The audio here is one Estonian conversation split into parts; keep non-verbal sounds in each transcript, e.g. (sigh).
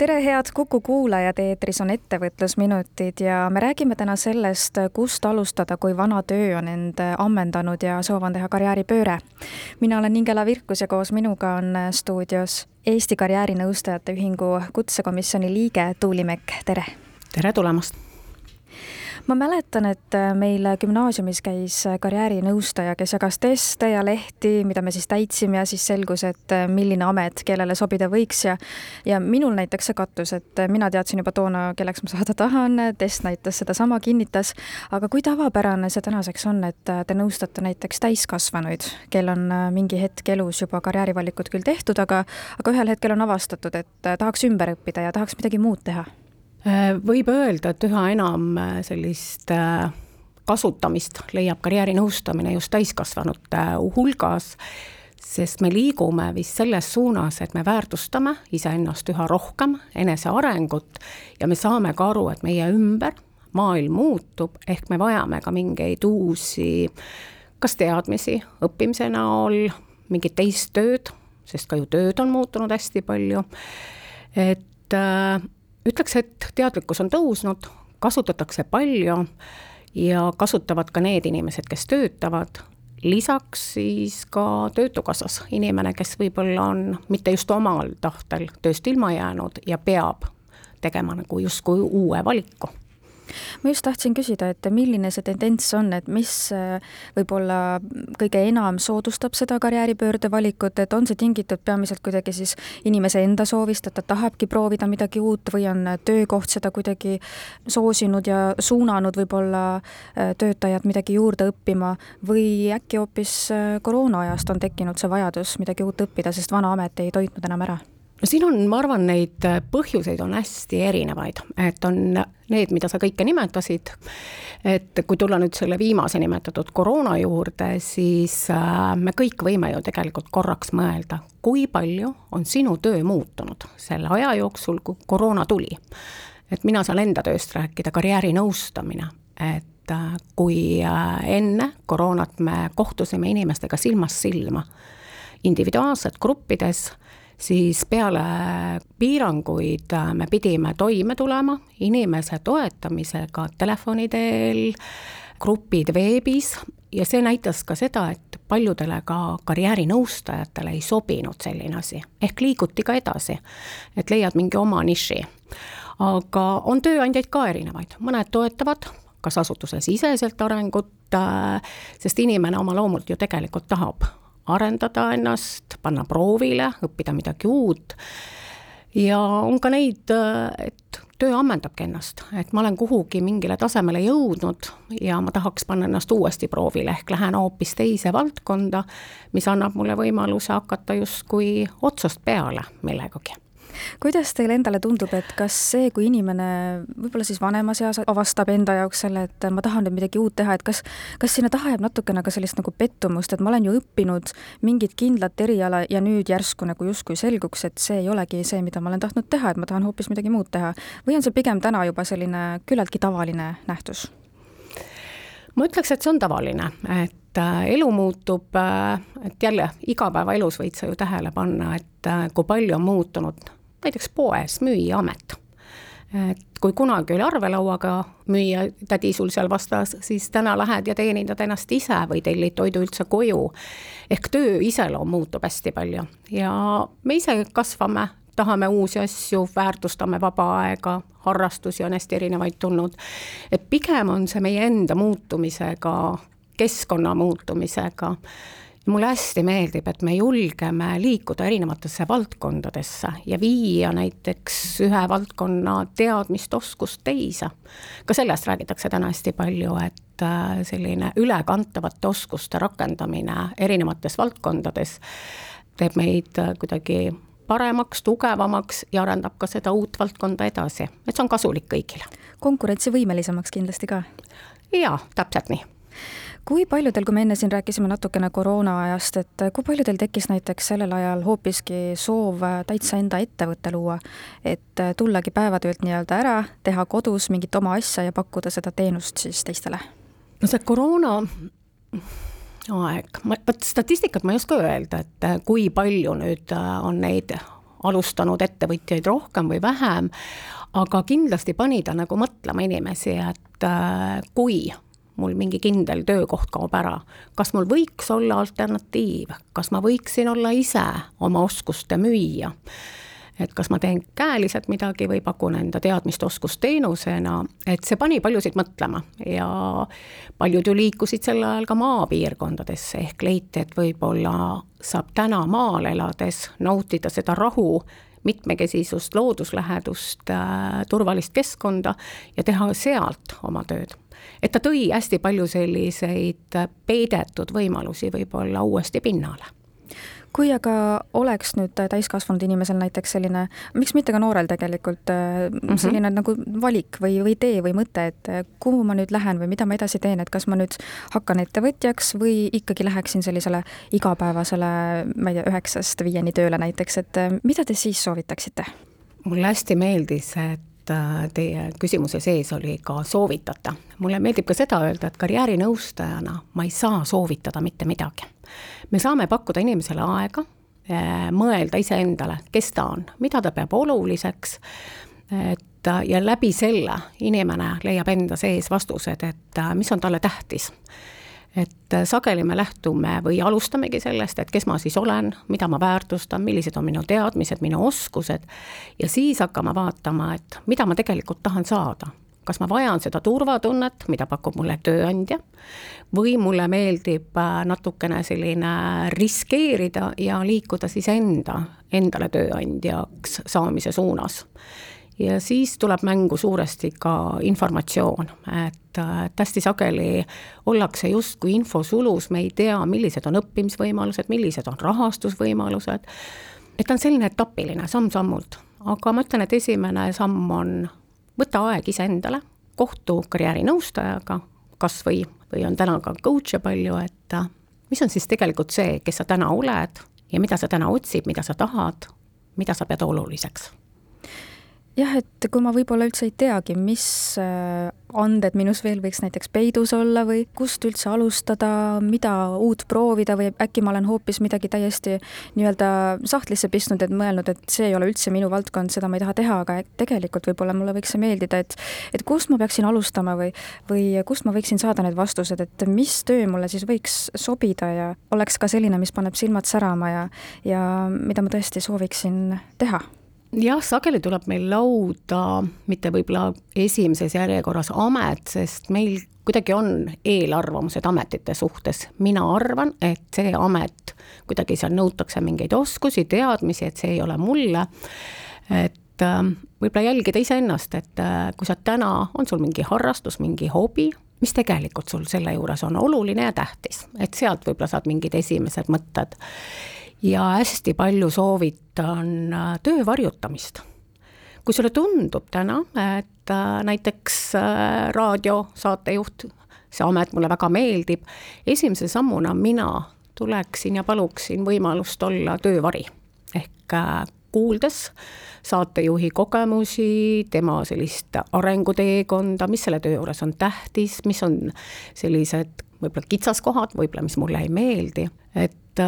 tere, head Kuku kuulajad, eetris on Ettevõtlusminutid ja me räägime täna sellest, kust alustada, kui vana töö on end ammendanud ja soov on teha karjääripööre. mina olen Ingela Virkus ja koos minuga on stuudios Eesti Karjäärinõustajate Ühingu kutsekomisjoni liige Tuuli Mekk, tere! tere tulemast! Ma mäletan, et äh, meil gümnaasiumis käis äh, karjäärinõustaja, kes jagas teste ja lehti, mida me siis täitsime ja siis selgus, et äh, milline amet kellele sobida võiks ja ja minul näiteks see kattus, et mina teadsin juba toona, kelleks ma saada tahan, test näitas sedasama, kinnitas, aga kui tavapärane see tänaseks on, et te nõustate näiteks täiskasvanuid, kel on mingi hetk elus juba karjäärivalikud küll tehtud, aga aga ühel hetkel on avastatud, et tahaks ümber õppida ja tahaks midagi muud teha võib öelda, et üha enam äh, sellist äh, kasutamist leiab karjäärinõustamine just täiskasvanute hulgas, sest me liigume vist selles suunas, et me väärtustame iseennast üha rohkem, enesearengut, ja me saame ka aru, et meie ümber maailm muutub, ehk me vajame ka mingeid uusi kas teadmisi õppimise näol, mingit teist tööd, sest ka ju tööd on muutunud hästi palju, et äh, ütleks, et teadlikkus on tõusnud, kasutatakse palju ja kasutavad ka need inimesed, kes töötavad, lisaks siis ka Töötukassas inimene, kes võib-olla on mitte just omal tahtel tööst ilma jäänud ja peab tegema nagu justkui uue valiku ma just tahtsin küsida, et milline see tendents on, et mis äh, võib-olla kõige enam soodustab seda karjääripöörde valikut, et on see tingitud peamiselt kuidagi siis inimese enda soovist, et ta tahabki proovida midagi uut või on töökoht seda kuidagi soosinud ja suunanud võib-olla äh, töötajad midagi juurde õppima või äkki hoopis äh, koroona ajast on tekkinud see vajadus midagi uut õppida, sest vana amet ei toitnud enam ära? No siin on, ma arvan, neid äh, põhjuseid on hästi erinevaid, et on need, mida sa kõike nimetasid, et kui tulla nüüd selle viimase nimetatud koroona juurde, siis äh, me kõik võime ju tegelikult korraks mõelda, kui palju on sinu töö muutunud selle aja jooksul, kui koroona tuli. et mina saan enda tööst rääkida, karjäärinõustamine, et äh, kui enne koroonat me kohtusime inimestega silmast silma, individuaalselt gruppides siis peale piiranguid äh, me pidime toime tulema inimese toetamisega telefoni teel, grupid veebis ja see näitas ka seda, et paljudele ka karjäärinõustajatele ei sobinud selline asi, ehk liiguti ka edasi, et leiad mingi oma niši. aga on tööandjaid ka erinevaid, mõned toetavad kas asutusesiseselt arengut, äh, sest inimene oma loomult ju tegelikult tahab arendada ennast, panna proovile, õppida midagi uut. ja on ka neid, et töö ammendabki ennast, et ma olen kuhugi mingile tasemele jõudnud ja ma tahaks panna ennast uuesti proovile, ehk lähen hoopis teise valdkonda, mis annab mulle võimaluse hakata justkui otsast peale millegagi kuidas teile endale tundub, et kas see, kui inimene võib-olla siis vanemas eas avastab enda jaoks selle, et ma tahan nüüd midagi uut teha, et kas, kas sinna taha jääb natukene ka sellist nagu pettumust, et ma olen ju õppinud mingit kindlat eriala ja nüüd järsku nagu justkui selguks, et see ei olegi see, mida ma olen tahtnud teha, et ma tahan hoopis midagi muud teha. või on see pigem täna juba selline küllaltki tavaline nähtus? ma ütleks, et see on tavaline, et äh, elu muutub, äh, et jälle igapäevaelus võid sa ju tähele panna, et äh, kui palju on muutunud näiteks poes müüjaamet. et kui kunagi oli arvelauaga müüja, tädi sul seal vastas, siis täna lähed ja teenindad ennast ise või tellid toidu üldse koju. ehk töö iseloom muutub hästi palju ja me ise kasvame tahame uusi asju, väärtustame vaba aega, harrastusi on hästi erinevaid tulnud. et pigem on see meie enda muutumisega, keskkonna muutumisega mulle hästi meeldib, et me julgeme liikuda erinevatesse valdkondadesse ja viia näiteks ühe valdkonna teadmist, oskust teise. ka sellest räägitakse täna hästi palju, et äh, selline ülekantavate oskuste rakendamine erinevates valdkondades teeb meid äh, kuidagi paremaks, tugevamaks ja arendab ka seda uut valdkonda edasi, et see on kasulik kõigile. konkurentsivõimelisemaks kindlasti ka? jaa, täpselt nii kui paljudel, kui me enne siin rääkisime natukene koroona ajast, et kui paljudel tekkis näiteks sellel ajal hoopiski soov täitsa enda ettevõtte luua, et tullagi päevatöölt nii-öelda ära, teha kodus mingit oma asja ja pakkuda seda teenust siis teistele? no see koroona aeg, ma, vot statistikat ma ei oska öelda, et kui palju nüüd on neid alustanud ettevõtjaid rohkem või vähem, aga kindlasti pani ta nagu mõtlema inimesi, et äh, kui mul mingi kindel töökoht kaob ära, kas mul võiks olla alternatiiv, kas ma võiksin olla ise oma oskuste müüja? Et kas ma teen käeliselt midagi või pakun enda teadmist oskusteenusena, et see pani paljusid mõtlema ja paljud ju liikusid sel ajal ka maapiirkondadesse, ehk leiti, et võib-olla saab täna maal elades nautida seda rahu, mitmekesisust, looduslähedust, äh, turvalist keskkonda ja teha sealt oma tööd. Et ta tõi hästi palju selliseid peidetud võimalusi võib-olla uuesti pinnale kui aga oleks nüüd täiskasvanud inimesel näiteks selline, miks mitte ka noorel tegelikult mm, -hmm. selline nagu valik või, või tee või mõte, et kuhu ma nüüd lähen või mida ma edasi teen, et kas ma nüüd hakkan ettevõtjaks või ikkagi läheksin sellisele igapäevasele, ma ei tea, üheksast viieni tööle näiteks, et mida te siis soovitaksite? mulle hästi meeldis, et teie küsimuse sees oli ka soovitada. mulle meeldib ka seda öelda, et karjäärinõustajana ma ei saa soovitada mitte midagi me saame pakkuda inimesele aega eh, mõelda iseendale, kes ta on, mida ta peab oluliseks, et ja läbi selle inimene leiab enda sees vastused, et mis on talle tähtis. et sageli me lähtume või alustamegi sellest, et kes ma siis olen, mida ma väärtustan, millised on minu teadmised, minu oskused, ja siis hakkame vaatama, et mida ma tegelikult tahan saada kas ma vajan seda turvatunnet, mida pakub mulle tööandja, või mulle meeldib äh, natukene selline riskeerida ja liikuda siis enda, endale tööandjaks saamise suunas. ja siis tuleb mängu suuresti ka informatsioon, et, äh, et hästi sageli ollakse justkui infosulus, me ei tea, millised on õppimisvõimalused, millised on rahastusvõimalused, et ta on selline etapiline, samm-sammult aga ma ütlen, et esimene samm on võta aeg iseendale, kohtu karjäärinõustajaga kas või, või on täna ka coach'e palju, et äh, mis on siis tegelikult see, kes sa täna oled ja mida sa täna otsid, mida sa tahad, mida sa pead oluliseks jah, et kui ma võib-olla üldse ei teagi, mis äh, anded minus veel võiks näiteks peidus olla või kust üldse alustada, mida uut proovida või äkki ma olen hoopis midagi täiesti nii-öelda sahtlisse pistnud, et mõelnud, et see ei ole üldse minu valdkond, seda ma ei taha teha, aga tegelikult võib-olla mulle võiks see meeldida, et et kust ma peaksin alustama või, või kust ma võiksin saada need vastused, et mis töö mulle siis võiks sobida ja oleks ka selline, mis paneb silmad särama ja, ja mida ma tõesti sooviksin teha jah, sageli tuleb meil lauda mitte võib-olla esimeses järjekorras amet, sest meil kuidagi on eelarvamused ametite suhtes. mina arvan, et see amet, kuidagi seal nõutakse mingeid oskusi, teadmisi, et see ei ole mulle, et äh, võib-olla jälgida iseennast, et äh, kui sa täna, on sul mingi harrastus, mingi hobi, mis tegelikult sul selle juures on oluline ja tähtis, et sealt võib-olla saad mingid esimesed mõtted ja hästi palju soovitan äh, töö varjutamist. kui sulle tundub täna, et äh, näiteks äh, raadiosaatejuht, see amet mulle väga meeldib, esimese sammuna mina tuleksin ja paluksin võimalust olla töövari ehk kuuldes saatejuhi kogemusi, tema sellist arenguteekonda, mis selle töö juures on tähtis, mis on sellised võib-olla kitsaskohad, võib-olla mis mulle ei meeldi, et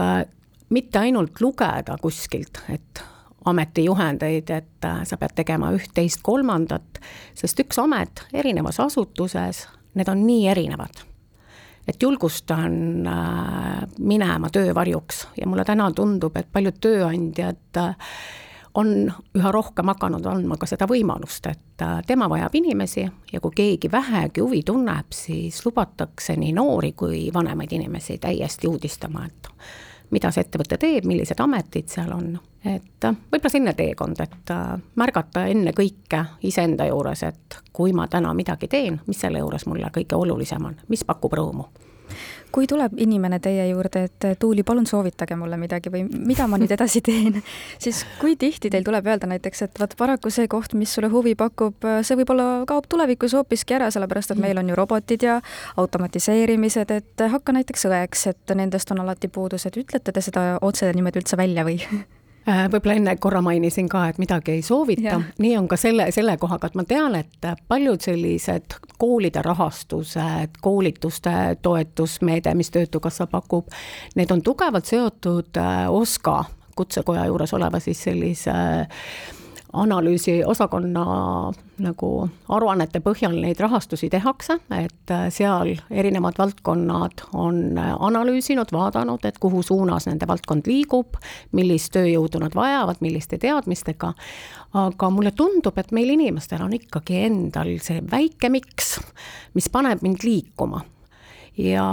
mitte ainult lugeda kuskilt, et ametijuhendeid, et äh, sa pead tegema üht-teist, kolmandat, sest üks amet erinevas asutuses, need on nii erinevad. et julgustan äh, minema töövarjuks ja mulle täna tundub, et paljud tööandjad äh, on üha rohkem hakanud andma ka seda võimalust, et tema vajab inimesi ja kui keegi vähegi huvi tunneb, siis lubatakse nii noori kui vanemaid inimesi täiesti uudistama, et mida see ettevõte teeb, millised ametid seal on, et äh, võib-olla selline teekond, et äh, märgata ennekõike iseenda juures, et kui ma täna midagi teen, mis selle juures mulle kõige olulisem on, mis pakub rõõmu kui tuleb inimene teie juurde, et Tuuli, palun soovitage mulle midagi või mida ma nüüd edasi teen, (laughs) siis kui tihti teil tuleb öelda näiteks, et vot paraku see koht, mis sulle huvi pakub, see võib-olla kaob tulevikus hoopiski ära, sellepärast et meil on ju robotid ja automatiseerimised, et hakka näiteks õeks, et nendest on alati puudus, et ütlete te seda otse niimoodi üldse välja või? (laughs) Äh, võib-olla enne korra mainisin ka, et midagi ei soovita, nii on ka selle, selle kohaga, et ma tean, et paljud sellised koolide rahastused, koolituste toetusmeede, mis Töötukassa pakub, need on tugevalt seotud äh, OSKA kutsekoja juures oleva siis sellise äh, analüüsiosakonna nagu aruannete põhjal neid rahastusi tehakse, et äh, seal erinevad valdkonnad on äh, analüüsinud, vaadanud, et kuhu suunas nende valdkond liigub, millist tööjõudu nad vajavad, milliste teadmistega, aga mulle tundub, et meil inimestel on ikkagi endal see väike miks, mis paneb mind liikuma. Ja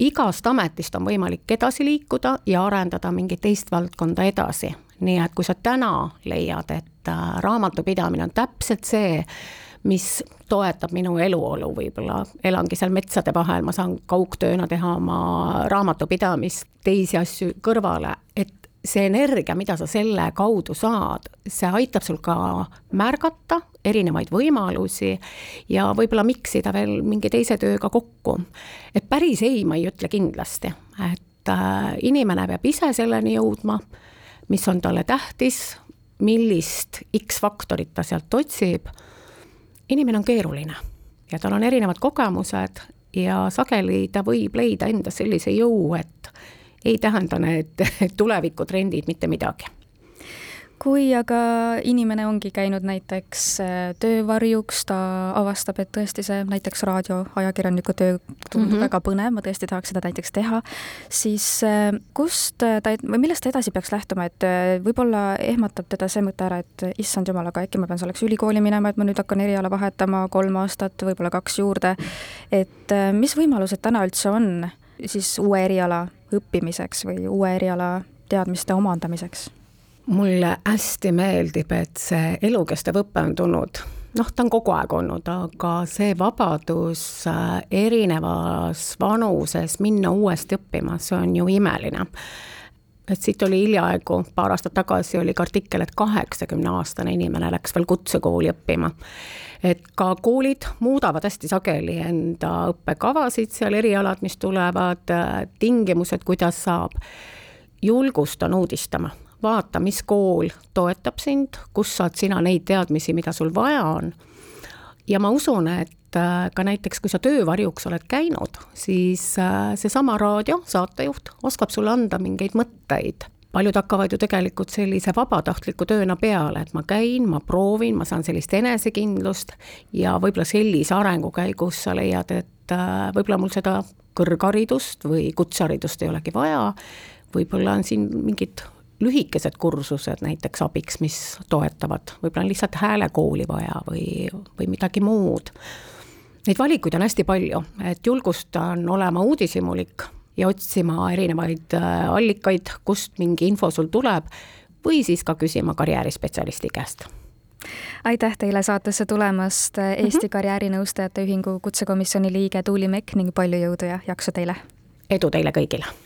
igast ametist on võimalik edasi liikuda ja arendada mingit teist valdkonda edasi nii et kui sa täna leiad, et äh, raamatupidamine on täpselt see, mis toetab minu eluolu võib-olla, elangi seal metsade vahel, ma saan kaugtööna teha oma raamatupidamist, teisi asju kõrvale, et see energia, mida sa selle kaudu saad, see aitab sul ka märgata erinevaid võimalusi ja võib-olla miksida veel mingi teise tööga kokku. et päris ei, ma ei ütle kindlasti, et äh, inimene peab ise selleni jõudma mis on talle tähtis, millist X-faktorit ta sealt otsib. inimene on keeruline ja tal on erinevad kogemused ja sageli ta võib leida endas sellise jõu, et ei tähenda need (laughs) tulevikutrendid mitte midagi kui aga inimene ongi käinud näiteks äh, töövarjuks, ta avastab, et tõesti see näiteks raadioajakirjaniku töö tundub mm -hmm. väga põnev, ma tõesti tahaks seda näiteks teha, siis äh, kust ta, või millest ta edasi peaks lähtuma, et äh, võib-olla ehmatab teda see mõte ära, et issand jumal, aga äkki ma pean selleks ülikooli minema, et ma nüüd hakkan eriala vahetama kolm aastat, võib-olla kaks juurde, et mis võimalused täna üldse on siis uue eriala õppimiseks või uue eriala teadmiste omandamiseks? Mulle hästi meeldib, et see elukestev õpe on tulnud noh, ta on kogu aeg olnud, aga see vabadus äh, erinevas vanuses minna uuesti õppima, see on ju imeline. et siit oli hiljaaegu, paar aastat tagasi oli ka artikkel, et kaheksakümne-aastane inimene läks veel kutsekooli õppima. et ka koolid muudavad hästi sageli enda õppekavasid, seal erialad, mis tulevad, äh, tingimused, kuidas saab. julgustan uudistama vaata, mis kool toetab sind, kus saad sina neid teadmisi, mida sul vaja on. ja ma usun, et äh, ka näiteks, kui sa töövarjuks oled käinud, siis äh, seesama raadio saatejuht oskab sulle anda mingeid mõtteid paljud hakkavad ju tegelikult sellise vabatahtliku tööna peale, et ma käin, ma proovin, ma saan sellist enesekindlust ja võib-olla sellise arengu käigus sa leiad, et äh, võib-olla mul seda kõrgharidust või kutseharidust ei olegi vaja, võib-olla on siin mingid lühikesed kursused näiteks abiks, mis toetavad, võib-olla on lihtsalt häälekooli vaja või, või midagi muud. Neid valikuid on hästi palju, et julgustan olema uudishimulik ja otsima erinevaid äh, allikaid, kust mingi info sul tuleb, või siis ka küsima karjäärispetsialisti käest aitäh teile saatesse tulemast, Eesti mm -hmm. Karjäärinõustajate Ühingu kutsekomisjoni liige Tuuli Mekk ning palju jõudu ja jaksu teile! edu teile kõigile!